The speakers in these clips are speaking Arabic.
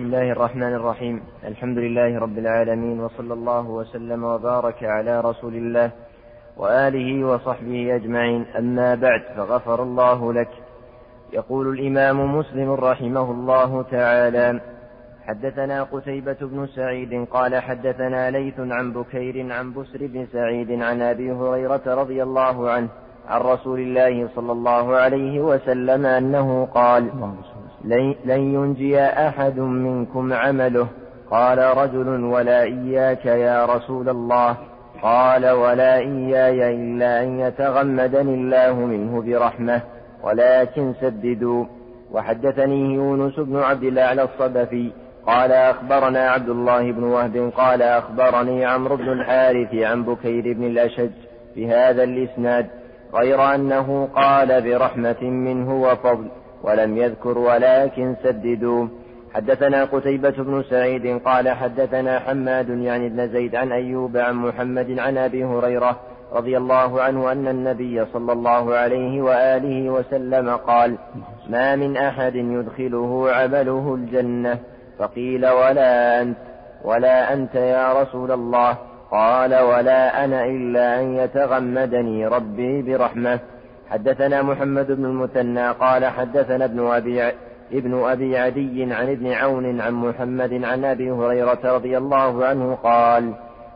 بسم الله الرحمن الرحيم. الحمد لله رب العالمين وصلى الله وسلم وبارك على رسول الله وآله وصحبه أجمعين. أما بعد فغفر الله لك. يقول الإمام مسلم رحمه الله تعالى حدثنا قتيبة بن سعيد قال حدثنا ليث عن بكير عن بسر بن سعيد عن أبي هريرة رضي الله عنه عن رسول الله صلى الله عليه وسلم أنه قال لن ينجي أحد منكم عمله. قال رجل ولا إياك يا رسول الله. قال ولا إياي إلا أن يتغمدني الله منه برحمة. ولكن سددوا. وحدثني يونس بن عبد الأعلى الصدفي. قال أخبرنا عبد الله بن وهب. قال أخبرني عمرو بن الحارث عن بكير بن الأشج بهذا الإسناد غير أنه قال برحمة منه وفضل. ولم يذكر ولكن سددوا. حدثنا قتيبة بن سعيد قال حدثنا حماد يعني بن زيد عن أيوب عن محمد عن أبي هريرة رضي الله عنه أن النبي صلى الله عليه وآله وسلم قال ما من أحد يدخله عمله الجنة. فقيل ولا أنت. ولا أنت يا رسول الله. قال ولا أنا إلا أن يتغمدني ربي برحمة. حدثنا محمد بن المثنى قال حدثنا ابن أبي ابن أبي عدي عن ابن عون عن محمد عن أبي هريرة رضي الله عنه قال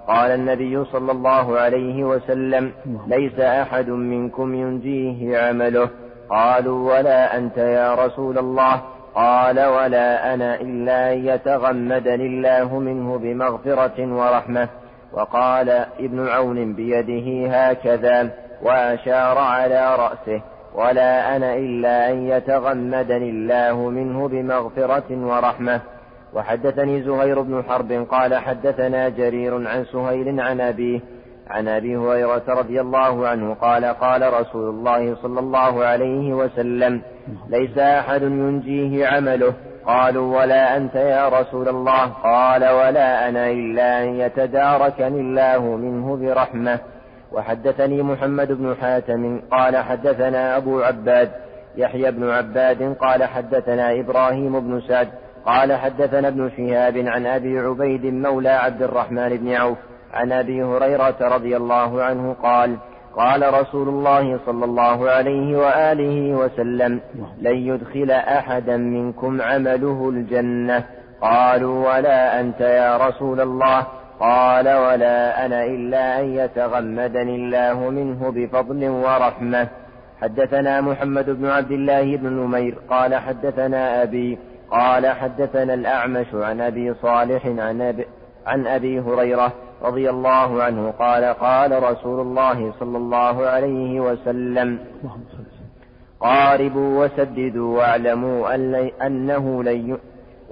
قال النبي صلى الله عليه وسلم ليس أحد منكم ينجيه عمله. قالوا ولا أنت يا رسول الله؟ قال ولا أنا إلا أن يتغمدني الله منه بمغفرة ورحمة. وقال ابن عون بيده هكذا. وأشار على رأسه ولا أنا إلا أن يتغمدني الله منه بمغفرة ورحمة. وحدثني زهير بن حرب قال حدثنا جرير عن سهيل عن أبيه عن أبي هريرة رضي الله عنه قال قال رسول الله صلى الله عليه وسلم ليس أحد ينجيه عمله. قالوا ولا أنت يا رسول الله. قال ولا أنا إلا أن يتداركني الله منه برحمة. وحدثني محمد بن حاتم قال حدثنا أبو عباد يحيى بن عباد قال حدثنا إبراهيم بن سعد قال حدثنا ابن شهاب عن أبي عبيد مولى عبد الرحمن بن عوف عن أبي هريرة رضي الله عنه قال قال رسول الله صلى الله عليه وآله وسلم لن يدخل أحدا منكم عمله الجنة. قالوا ولا أنت يا رسول الله. قال ولا أنا إلا أن يتغمدني الله منه بفضل ورحمة. حدثنا محمد بن عبد الله بن نمير قال حدثنا أبي قال حدثنا الأعمش عن أبي صالح عن أبي, عن أبي هريرة رضي الله عنه قال قال رسول الله صلى الله عليه وسلم قاربوا وسددوا واعلموا أن أنه لن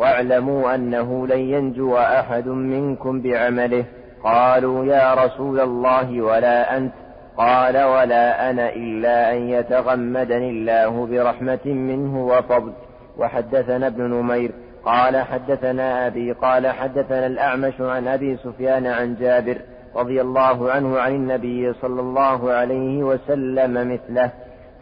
واعلموا أنه لن ينجو أحد منكم بعمله. قالوا يا رسول الله ولا أنت؟ قال ولا أنا إلا أن يتغمدني الله برحمة منه وفضل. وحدثنا ابن نمير قال حدثنا أبي قال حدثنا الأعمش عن أبي سفيان عن جابر رضي الله عنه عن النبي صلى الله عليه وسلم مثله.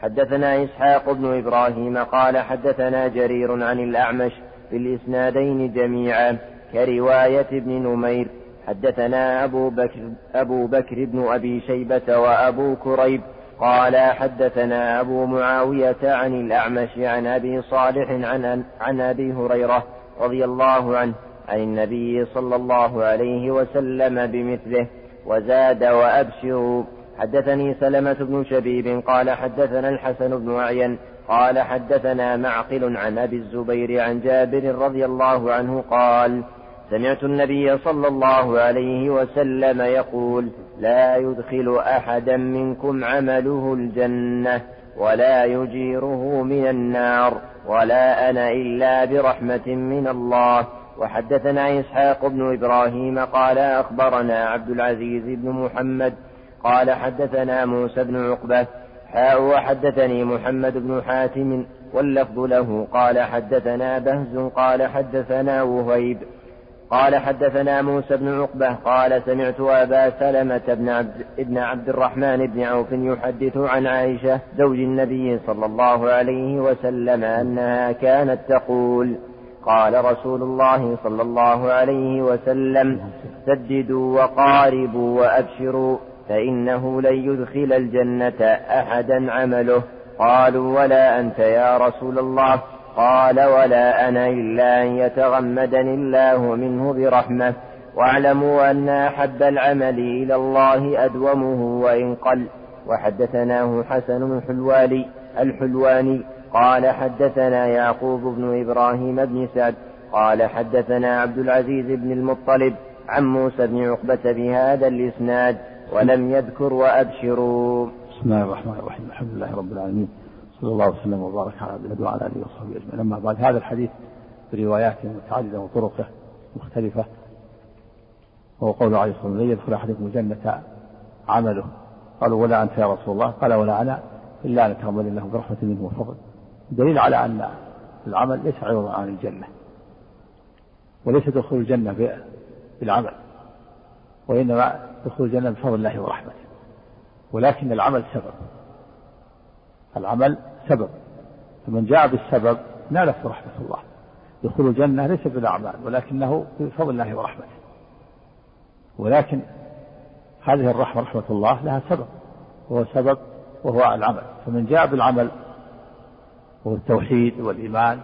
حدثنا إسحاق بن إبراهيم قال حدثنا جرير عن الأعمش في الإسنادين جميعا كرواية ابن نمير حدثنا أبو بكر, أبو بكر بن أبي شيبة وأبو كريب قال حدثنا أبو معاوية عن الأعمش عن أبي صالح عن, عن أبي هريرة رضي الله عنه عن النبي صلى الله عليه وسلم بمثله وزاد وأبشروا. حدثني سلمة بن شبيب قال حدثنا الحسن بن أعين قال حدثنا معقل عن أبي الزبير عن جابر رضي الله عنه قال سمعت النبي صلى الله عليه وسلم يقول لا يدخل أحدا منكم عمله الجنة ولا يجيره من النار ولا أنا إلا برحمة من الله. وحدثنا إسحاق بن إبراهيم قال أخبرنا عبد العزيز بن محمد قال حدثنا موسى بن عقبة حاء وحدثني محمد بن حاتم واللفظ له قال حدثنا بهز قال حدثنا وهيب قال حدثنا موسى بن عقبة قال سمعت أبا سلمة بن عبد, ابن عبد الرحمن بن عوف يحدث عن عائشة زوج النبي صلى الله عليه وسلم أنها كانت تقول قال رسول الله صلى الله عليه وسلم سددوا وقاربوا وأبشروا. فإنه لن يدخل الجنة أحدا عمله. قالوا ولا أنت يا رسول الله؟ قال ولا أنا إلا أن يتغمدني الله منه برحمة. واعلموا أن أحب العمل إلى الله أدومه وإن قل. وحدثناه حسن الحلواني الحلواني. قال حدثنا يعقوب بن إبراهيم بن سعد. قال حدثنا عبد العزيز بن المطلب عن موسى بن عقبة بهذا الإسناد. ولم يذكر وأبشروا. بسم الله الرحمن الرحيم. الحمد لله رب العالمين. صلى الله وسلم وبارك على عبده وعلى آله وصحبه أجمعين. أما بعد هذا الحديث برواياته متعددة وطرقة مختلفة. وهو قول عليه الصلاة والسلام لن يدخل أحدكم الجنة عمله. قالوا ولا أنت يا رسول الله. قال ولا أنا إلا أن اتقبل الله برحمه منه وفضل. دليل على أن العمل ليس عوضا عن الجنة وليس دخول الجنة بالعمل. وإنما دخول الجنة بفضل الله ورحمته. ولكن العمل سبب. العمل سبب. فمن جاء بالسبب نالته رحمة الله. دخول الجنة ليس بالأعمال ولكنه بفضل الله ورحمته. ولكن هذه الرحمة رحمة الله لها سبب. وهو سبب وهو العمل. فمن جاء بالعمل وهو التوحيد والإيمان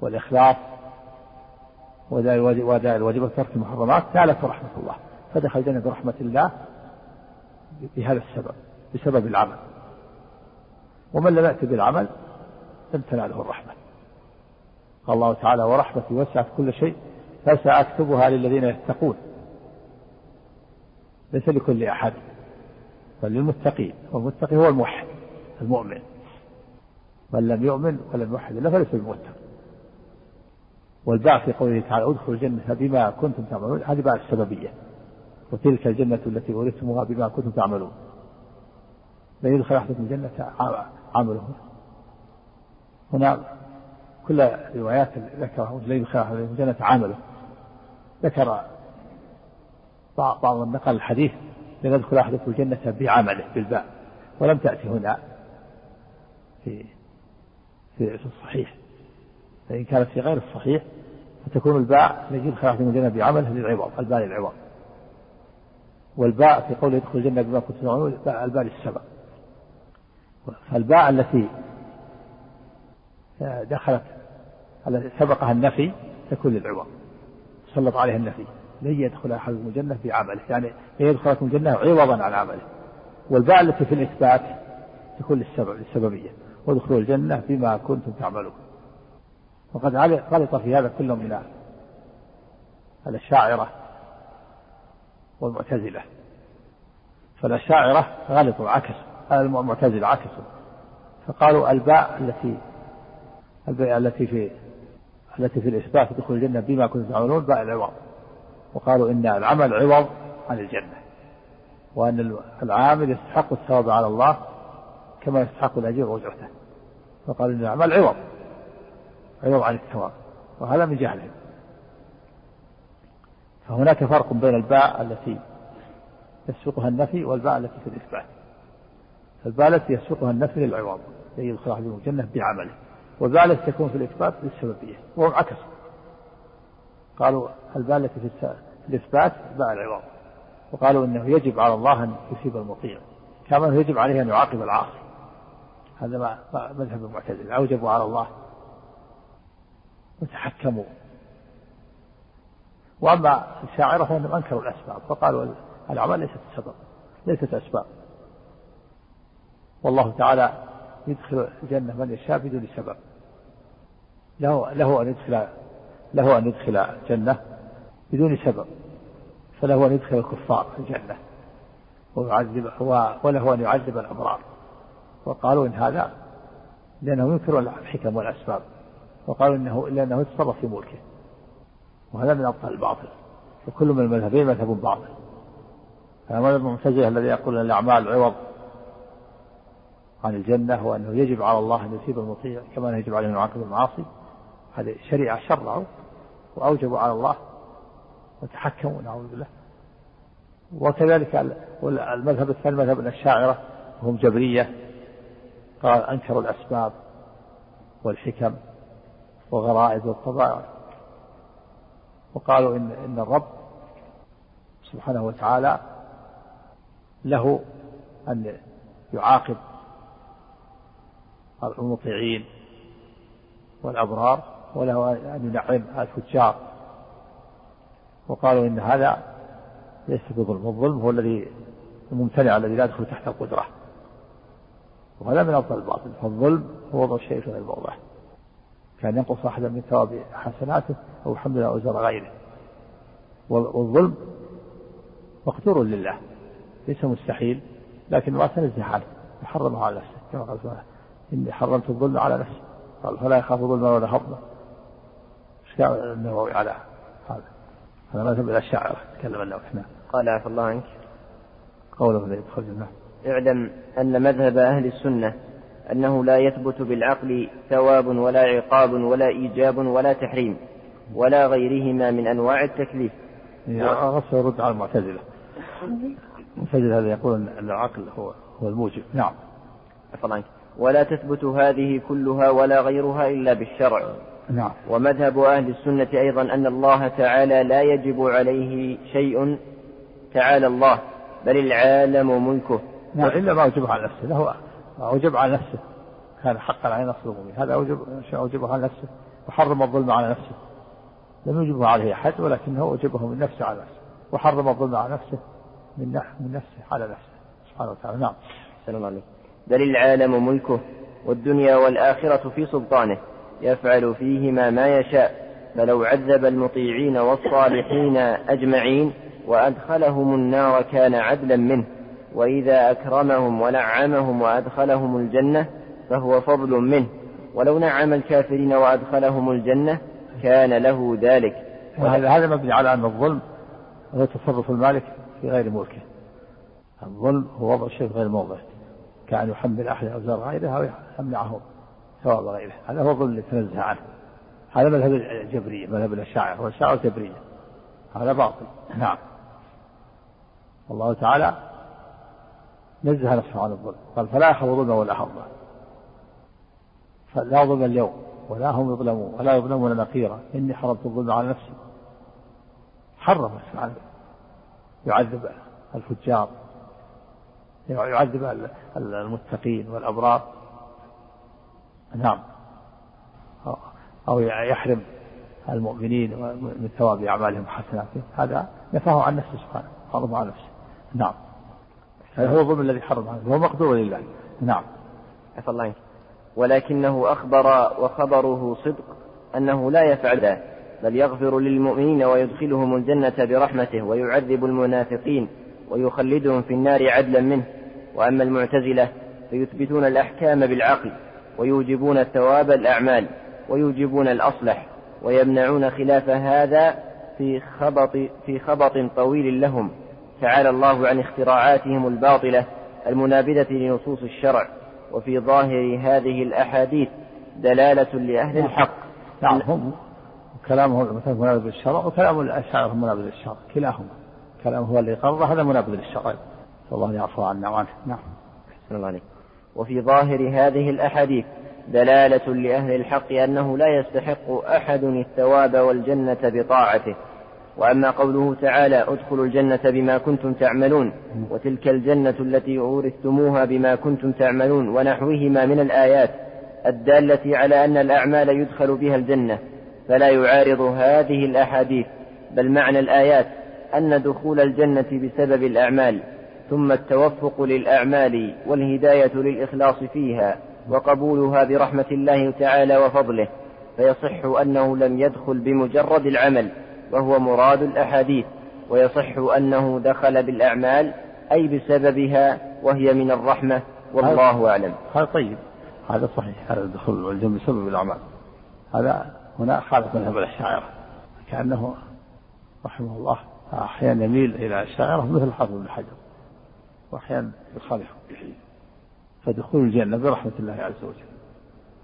والإخلاص وأداء الواجب وترك المحرمات نالته رحمة الله. فدخل الجنة برحمة الله بهذا السبب بسبب العمل. ومن لم يأت بالعمل لم تناله الرحمة. قال الله تعالى ورحمتي وسعت كل شيء فسأكتبها للذين يتقون. ليس لكل أحد بل للمتقين. والمتقي هو الموحد المؤمن. من لم يؤمن ولم يوحد الله فليس بمتقي والباء في قوله تعالى ادخلوا الجنة بما كنتم تعملون. هذه باء السببية. وتلك الجنة التي أورثتموها بما كنتم تعملون. لن يدخل أحدكم الجنة عمله. هنا كل روايات ذكرها لن يدخل أحدكم الجنة عمله. ذكر بعض من نقل الحديث لن يدخل أحدكم الجنة بعمله بالباء. ولم تأتي هنا في في الصحيح. فإن كانت في غير الصحيح فتكون الباء الذي يدخل أحدكم الجنة بعمله للعوض الباء للعوض. والباء في قوله يدخل الجنة بما كنتم تعملون الباء للسبب. فالباء التي دخلت التي سبقها النفي تكون للعوض. سلط عليها النفي. لن يدخل احدكم الجنة بعمله يعني لن يدخلكم الجنة عوضا عن عمله. والباء التي في الإثبات تكون للسبب للسببية. وادخلوا الجنة بما كنتم تعملون. وقد غلط في هذا كل من الأشاعرة والمعتزلة. فالأشاعرة غلطوا عكسوا المعتزلة عكسوا. فقالوا الباء التي الباء التي في التي في الإثبات دخول الجنة بما كنتم تعملون باء العوض. وقالوا إن العمل عوض عن الجنة وأن العامل يستحق الثواب على الله كما يستحق الأجير وجهته فقالوا إن العمل عوض. عوض عن الثواب وهذا من جهلهم فهناك فرق بين الباء التي يسبقها النفي والباء التي في الإثبات. فالباء التي يسبقها النفي للعوض يدخل أحدهم الجنة بعمله. والباء التي تكون في الإثبات للسببية وهم عكسوا قالوا الباء التي في الإثبات باء العوض. وقالوا إنه يجب على الله أن يثيب المطيع كما يجب عليه أن يعاقب العاصي. هذا ما مذهب المعتزلة أوجبوا على الله وتحكموا. وأما الشاعرة فإنهم أنكروا الأسباب فقالوا الأعمال ليست سبب ليست أسباب. والله تعالى يدخل الجنة من يشاء بدون سبب. له له أن يدخل له أن يدخل الجنة بدون سبب. فله أن يدخل الكفار الجنة. ويعذب وله أن يعذب الأبرار. وقالوا إن هذا لأنه ينكر الحكم والأسباب. وقالوا إنه لأنه يتصرف في ملكه. وهذا من أبطال الباطل. وكل من المذهبين مذهب باطل. فمذهب المعتزلة الذي يقول أن الأعمال عوض عن الجنة وأنه يجب على الله أن يثيب المطيع كما أنه يجب عليه أن يعاقب المعاصي. هذه شريعة شرعوا وأوجبوا على الله وتحكموا نعوذ بالله. وكذلك المذهب الثاني مذهب الشاعرة وهم جبرية. قال أنكروا الأسباب والحكم. وغرائز والطبائع وقالوا إن إن الرب سبحانه وتعالى له أن يعاقب المطيعين والأبرار وله أن ينعم الفجار. وقالوا إن هذا ليس بظلم الظلم هو الذي الممتنع الذي لا يدخل تحت القدرة. وهذا من أفضل الباطل فالظلم هو وضع الشيء في غير كان ينقص أحدا من ثواب حسناته أو حمل أوزار غيره. والظلم مقدور لله ليس مستحيل لكن ما تنزه عنه يحرمه على نفسه كما قال سبحانه إني حرمت الظلم على نفسي. قال فلا يخاف ظلما ولا هضما إيش النووي على هذا؟ هذا مذهب الأشاعرة تكلم النووي نعم قال عفى الله عنك. قوله يدخل الجنة اعلم أن مذهب أهل السنة أنه لا يثبت بالعقل ثواب ولا عقاب ولا إيجاب ولا تحريم ولا غيرهما من أنواع التكليف. غصب يرد على المعتزلة. المعتزلة هذا يقول أن العقل هو هو الموجب. نعم. عنك. ولا تثبت هذه كلها ولا غيرها إلا بالشرع. نعم. ومذهب أهل السنة أيضا أن الله تعالى لا يجب عليه شيء تعالى الله بل العالم ملكه. نعم إلا ما أوجبه على نفسه له أوجب على نفسه. كان حقا على نصر المؤمن. هذا أوجب أوجبه على نفسه. وحرم الظلم على نفسه. لم يجبه عليه أحد ولكنه أوجبه من نفسه على نفسه. وحرم الظلم على نفسه من من نفسه على نفسه. سبحانه وتعالى. نعم. سلام عليك. بل العالم ملكه والدنيا والآخرة في سلطانه. يفعل فيهما ما يشاء. فلو عذب المطيعين والصالحين أجمعين وأدخلهم النار كان عدلا منه. وإذا أكرمهم ونعمهم وأدخلهم الجنة فهو فضل منه. ولو نعم الكافرين وأدخلهم الجنة كان له ذلك. وهذا هذا مبني على أن الظلم هو تصرف المالك في غير ملكه. الظلم هو وضع في غير موضعه كأن يحمل أحد أوزار غيره أو يمنعه ثواب غيره. هذا هو الظلم اللي تنزه عنه. هذا مذهب الجبرية مذهب الأشاعرة. والأشاعرة الجبرية هذا باطل. نعم. الله تعالى نزه نفسه عن الظلم. قال فلا يخاف ظلما ولا حظا. فلا ظلم اليوم ولا هم يظلمون ولا يظلمون نقيرا. إني حرمت الظلم على نفسي. حرم سبحانه يعذب الفجار. يعذب المتقين والأبرار. نعم. أو يحرم المؤمنين من ثواب أعمالهم وحسناتهم هذا نفاه عن نفسه سبحانه. حرم على نفسه. نعم. هو الظلم الذي حرم عنه هو مقدور لله. نعم. عفى الله عنك. ولكنه أخبر وخبره صدق أنه لا يفعل ذلك بل يغفر للمؤمنين ويدخلهم الجنة برحمته ويعذب المنافقين ويخلدهم في النار عدلا منه. وأما المعتزلة فيثبتون الأحكام بالعقل ويوجبون الثواب الأعمال ويوجبون الأصلح ويمنعون خلاف هذا في خبط في خبط طويل لهم. تعالى الله عن اختراعاتهم الباطلة المنابذة لنصوص الشرع وفي ظاهر هذه الأحاديث دلالة لأهل الحق. نعم هم كلامهم مثلا منابذ للشرع وكلام الأشاعرة منابذ للشرع كلاهما. كلام هو اللي قرر هذا منابذ للشرع. الله يعفو عنا وعنه. نعم. أحسن الله عليك وفي ظاهر هذه الأحاديث دلالة لأهل الحق أنه لا يستحق أحد الثواب والجنة بطاعته. وأما قوله تعالى ادخلوا الجنة بما كنتم تعملون وتلك الجنة التي أورثتموها بما كنتم تعملون ونحوهما من الآيات الدالة على أن الأعمال يدخل بها الجنة فلا يعارض هذه الأحاديث بل معنى الآيات أن دخول الجنة بسبب الأعمال ثم التوفق للأعمال والهداية للإخلاص فيها وقبولها برحمة الله تعالى وفضله فيصح أنه لم يدخل بمجرد العمل. وهو مراد الأحاديث ويصح أنه دخل بالأعمال أي بسببها وهي من الرحمة والله أعلم. هذا طيب. هذا صحيح. هذا الدخول والجنة بسبب الأعمال. هذا هنا خالف مذهب الأشاعرة. كأنه رحمه الله أحيانا يميل إلى الشاعرة مثل حافظ بن حجر وأحيانا يخالفه. فدخول الجنة برحمة الله عز وجل.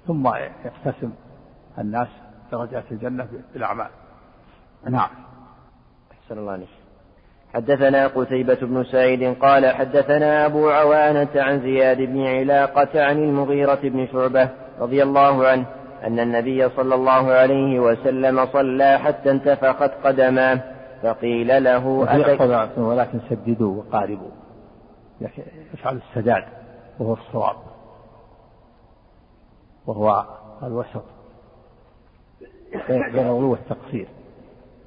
ثم يقتسم الناس درجات الجنة بالأعمال. نعم. أحسن الله عليك. حدثنا قتيبة بن سعيد قال حدثنا أبو عوانة عن زياد بن علاقة عن المغيرة بن شعبة رضي الله عنه أن النبي صلى الله عليه وسلم صلى حتى انتفخت قدماه فقيل له ولكن سددوا وقاربوا يفعل السداد وهو الصواب. وهو الوسط. بين الغلو والتقصير.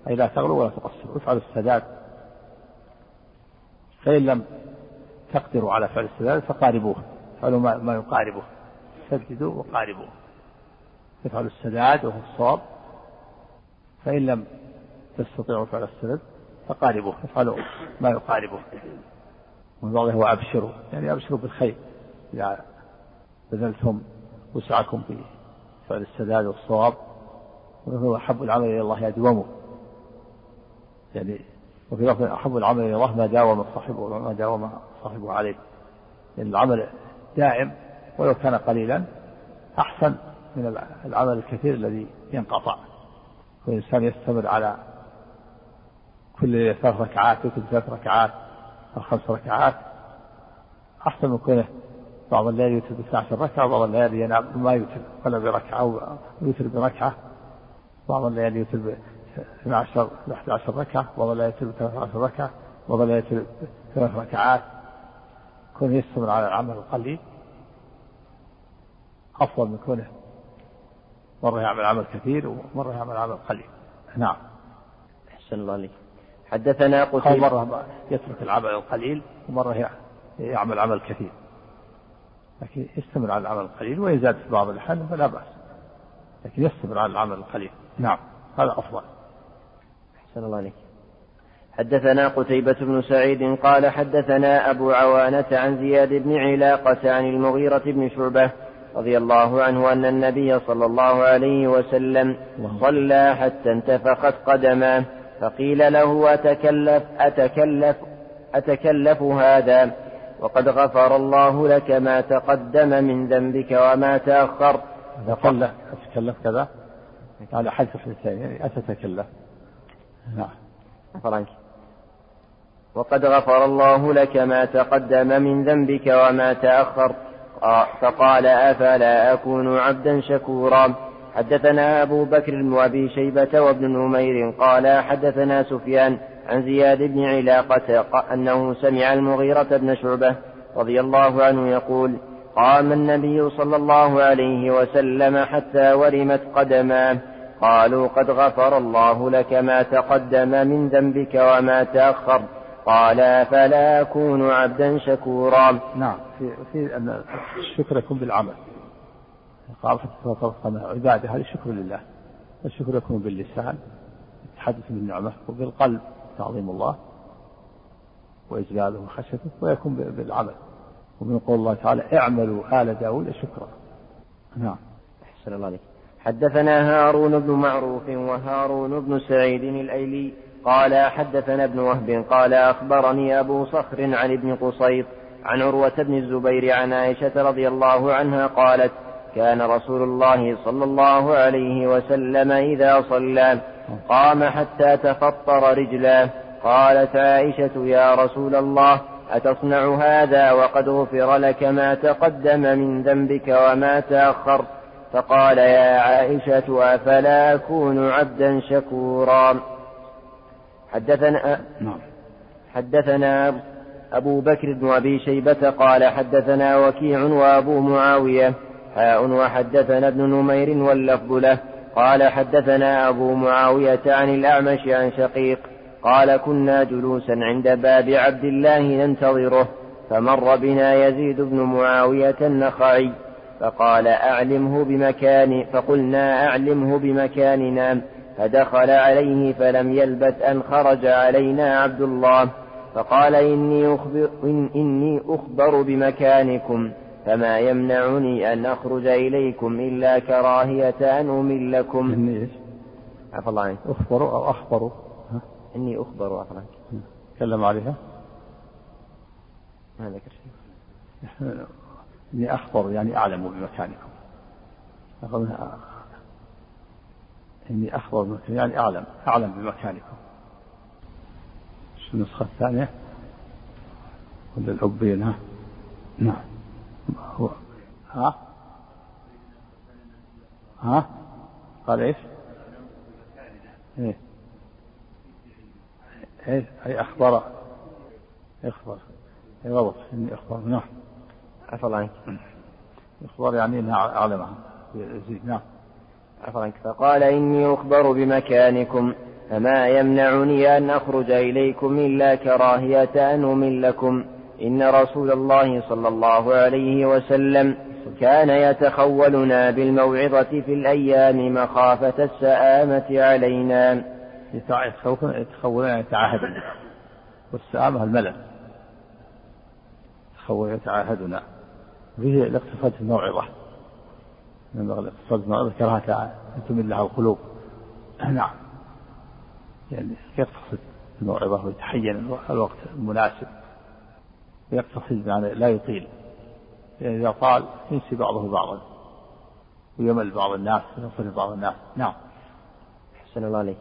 أي لا تغلو ولا تقصر افعل السداد. فإن لم تقدروا على فعل السداد فقاربوه افعلوا ما يقاربه. سددوا وقاربوا افعلوا السداد وهو الصواب. فإن لم تستطيعوا فعل السداد فقاربوه افعلوا ما يقاربه. ومن بعضه هو أبشروا يعني أبشروا بالخير. إذا بذلتم وسعكم في فعل السداد والصواب وهو أحب العمل إلى الله يدومه يعني وفي لفظ أحب العمل إلى الله ما داوم صاحبه ما داوم صاحبه عليه. يعني العمل دائم ولو كان قليلا أحسن من العمل الكثير الذي ينقطع. والإنسان يستمر على كل ثلاث ركعات وكل ثلاث ركعات أو خمس ركعات. أحسن من كونه بعض الليل يوتر ب 12 ركعة وبعض الليالي ينام ما يوتر ولا بركعة أو يوتر بركعة. بعض الليالي يوتر 12 ب 11 ركعة يوتر ب 13 ركعة الليالي يوتر ثلاث ركعات. كونه يستمر على العمل القليل أفضل من كونه مرة يعمل عمل كثير ومرة يعمل عمل قليل. نعم. أحسن الله عليك. حدثنا قتيبة. مرة يترك العمل القليل ومرة يعمل عمل كثير. لكن يستمر على العمل القليل ويزاد في بعض الأحيان فلا بأس. لكن يستمر على العمل القليل. نعم. هذا أفضل. أحسن الله عليك. حدثنا قتيبة بن سعيد قال حدثنا أبو عوانة عن زياد بن علاقة عن المغيرة بن شعبة رضي الله عنه أن النبي صلى الله عليه وسلم صلى حتى انتفخت قدماه فقيل له أتكلف أتكلف أتكلف هذا؟ وقد غفر الله لك ما تقدم من ذنبك وما تأخر. قال أتكلف كذا على حذف الثاني أتتكلف. نعم. عنك وقد غفر الله لك ما تقدم من ذنبك وما تأخر فقال أفلا أكون عبدا شكورا؟ حدثنا أبو بكر وأبي شيبة وابن نمير قال حدثنا سفيان عن زياد بن علاقة أنه سمع المغيرة بن شعبة رضي الله عنه يقول قام النبي صلى الله عليه وسلم حتى ورمت قدماه. قالوا قد غفر الله لك ما تقدم من ذنبك وما تأخر. قال فلا أكون عبدا شكورا. نعم في, في أن الشكر يكون بالعمل. قال عبادة هذا شكر لله. الشكر يكون باللسان التحدث بالنعمة وبالقلب تعظيم الله وإجلاله وخشيته ويكون بالعمل. ومن قول الله تعالى اعملوا آل داود شكرا. نعم. أحسن الله عليك. حدثنا هارون بن معروف وهارون بن سعيد الأيلي قال حدثنا ابن وهب قال أخبرني أبو صخر عن ابن قصيط عن عروة بن الزبير عن عائشة رضي الله عنها قالت كان رسول الله صلى الله عليه وسلم إذا صلى قام حتى تفطر رجلاه قالت عائشة يا رسول الله أتصنع هذا وقد غفر لك ما تقدم من ذنبك وما تأخر. فقال يا عائشة أفلا أكون عبدا شكورا؟ حدثنا نعم. حدثنا أبو بكر بن أبي شيبة قال حدثنا وكيع وأبو معاوية. حاء وحدثنا ابن نمير واللفظ له. قال حدثنا أبو معاوية عن الأعمش عن شقيق. قال كنا جلوسا عند باب عبد الله ننتظره فمر بنا يزيد بن معاوية النخعي. فقال أعلمه بمكان فقلنا أعلمه بمكاننا فدخل عليه فلم يلبث أن خرج علينا عبد الله فقال إني أخبر, إن إني أخبر بمكانكم فما يمنعني أن أخرج إليكم إلا كراهية أن أملكم إني إيش؟ عفى الله عنك. أخبر أو أخبر؟ إني أخبر عفى عنك. تكلم عليها؟ ما ذكر شيء. إني أخبر يعني أعلم بمكانكم إني أخبر بمكانكم يعني أعلم أعلم بمكانكم شو النسخة الثانية؟ ولا الأبين ها نعم. هو ها؟ ها؟ قال إيش؟ إيه. إيه أي أخبر. إخبر. اي غلط إني أخبر. نعم. عفى الله عنك اخبر يعني إنها اعلمها يزيد نعم. عفى عنك. فقال إني أخبر بمكانكم فما يمنعني أن أخرج إليكم إلا كراهية أن املكم إن رسول الله صلى الله عليه وسلم كان يتخولنا بالموعظة في الأيام مخافة السآمة علينا. يتخولنا يتعاهدنا والسآمة الملل تخول يتعاهدنا فيه الاقتصاد في الموعظة ينبغي الاقتصاد في الموعظة كراهة أن تمل لها القلوب. نعم. يعني يقتصد الموعظة ويتحين الوقت المناسب. يقتصد يعني لا يطيل. يعني إذا طال ينسي بعضه بعضا. ويمل بعض الناس وينصرف بعض الناس. نعم. حسن الله عليك.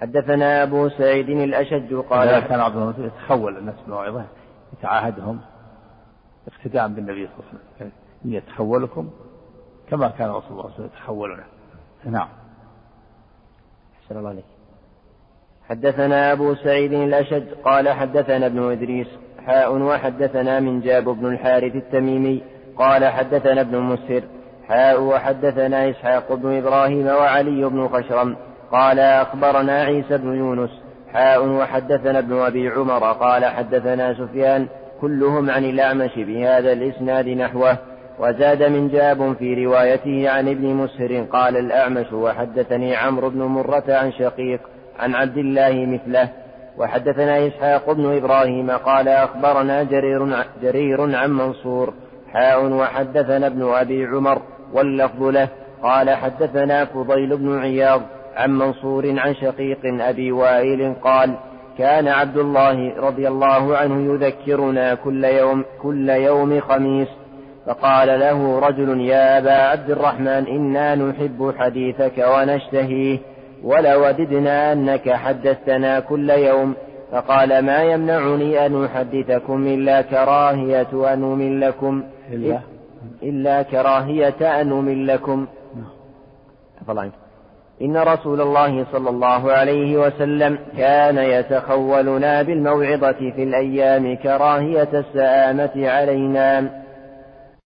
حدثنا أبو سعيد الأشج قال كان عبد الله يتخول الناس بالموعظة يتعاهدهم. اقتداء بالنبي صلى الله عليه وسلم. يتخولكم كما كان رسول الله صلى الله عليه وسلم يتخولنا نعم. حسن الله عليك. حدثنا أبو سعيد الأشج قال حدثنا ابن إدريس حاء وحدثنا من جاب بن الحارث التميمي قال حدثنا ابن مسهر حاء وحدثنا إسحاق بن إبراهيم وعلي بن خشرم قال أخبرنا عيسى بن يونس حاء وحدثنا ابن أبي عمر قال حدثنا سفيان كلهم عن الأعمش بهذا الإسناد نحوه وزاد من جاب في روايته عن ابن مسهر قال الأعمش وحدثني عمرو بن مرة عن شقيق عن عبد الله مثله وحدثنا إسحاق بن إبراهيم قال أخبرنا جرير, جرير عن منصور حاء وحدثنا ابن أبي عمر واللفظ له قال حدثنا فضيل بن عياض عن منصور عن شقيق أبي وائل قال كان عبد الله رضي الله عنه يذكرنا كل يوم كل يوم خميس فقال له رجل يا أبا عبد الرحمن إنا نحب حديثك ونشتهيه ولوددنا أنك حدثتنا كل يوم فقال ما يمنعني أن أحدثكم إلا كراهية أن أملكم إلا, إلا كراهية أن أملكم نعم. إن رسول الله صلى الله عليه وسلم كان يتخولنا بالموعظة في الأيام كراهية السآمة علينا.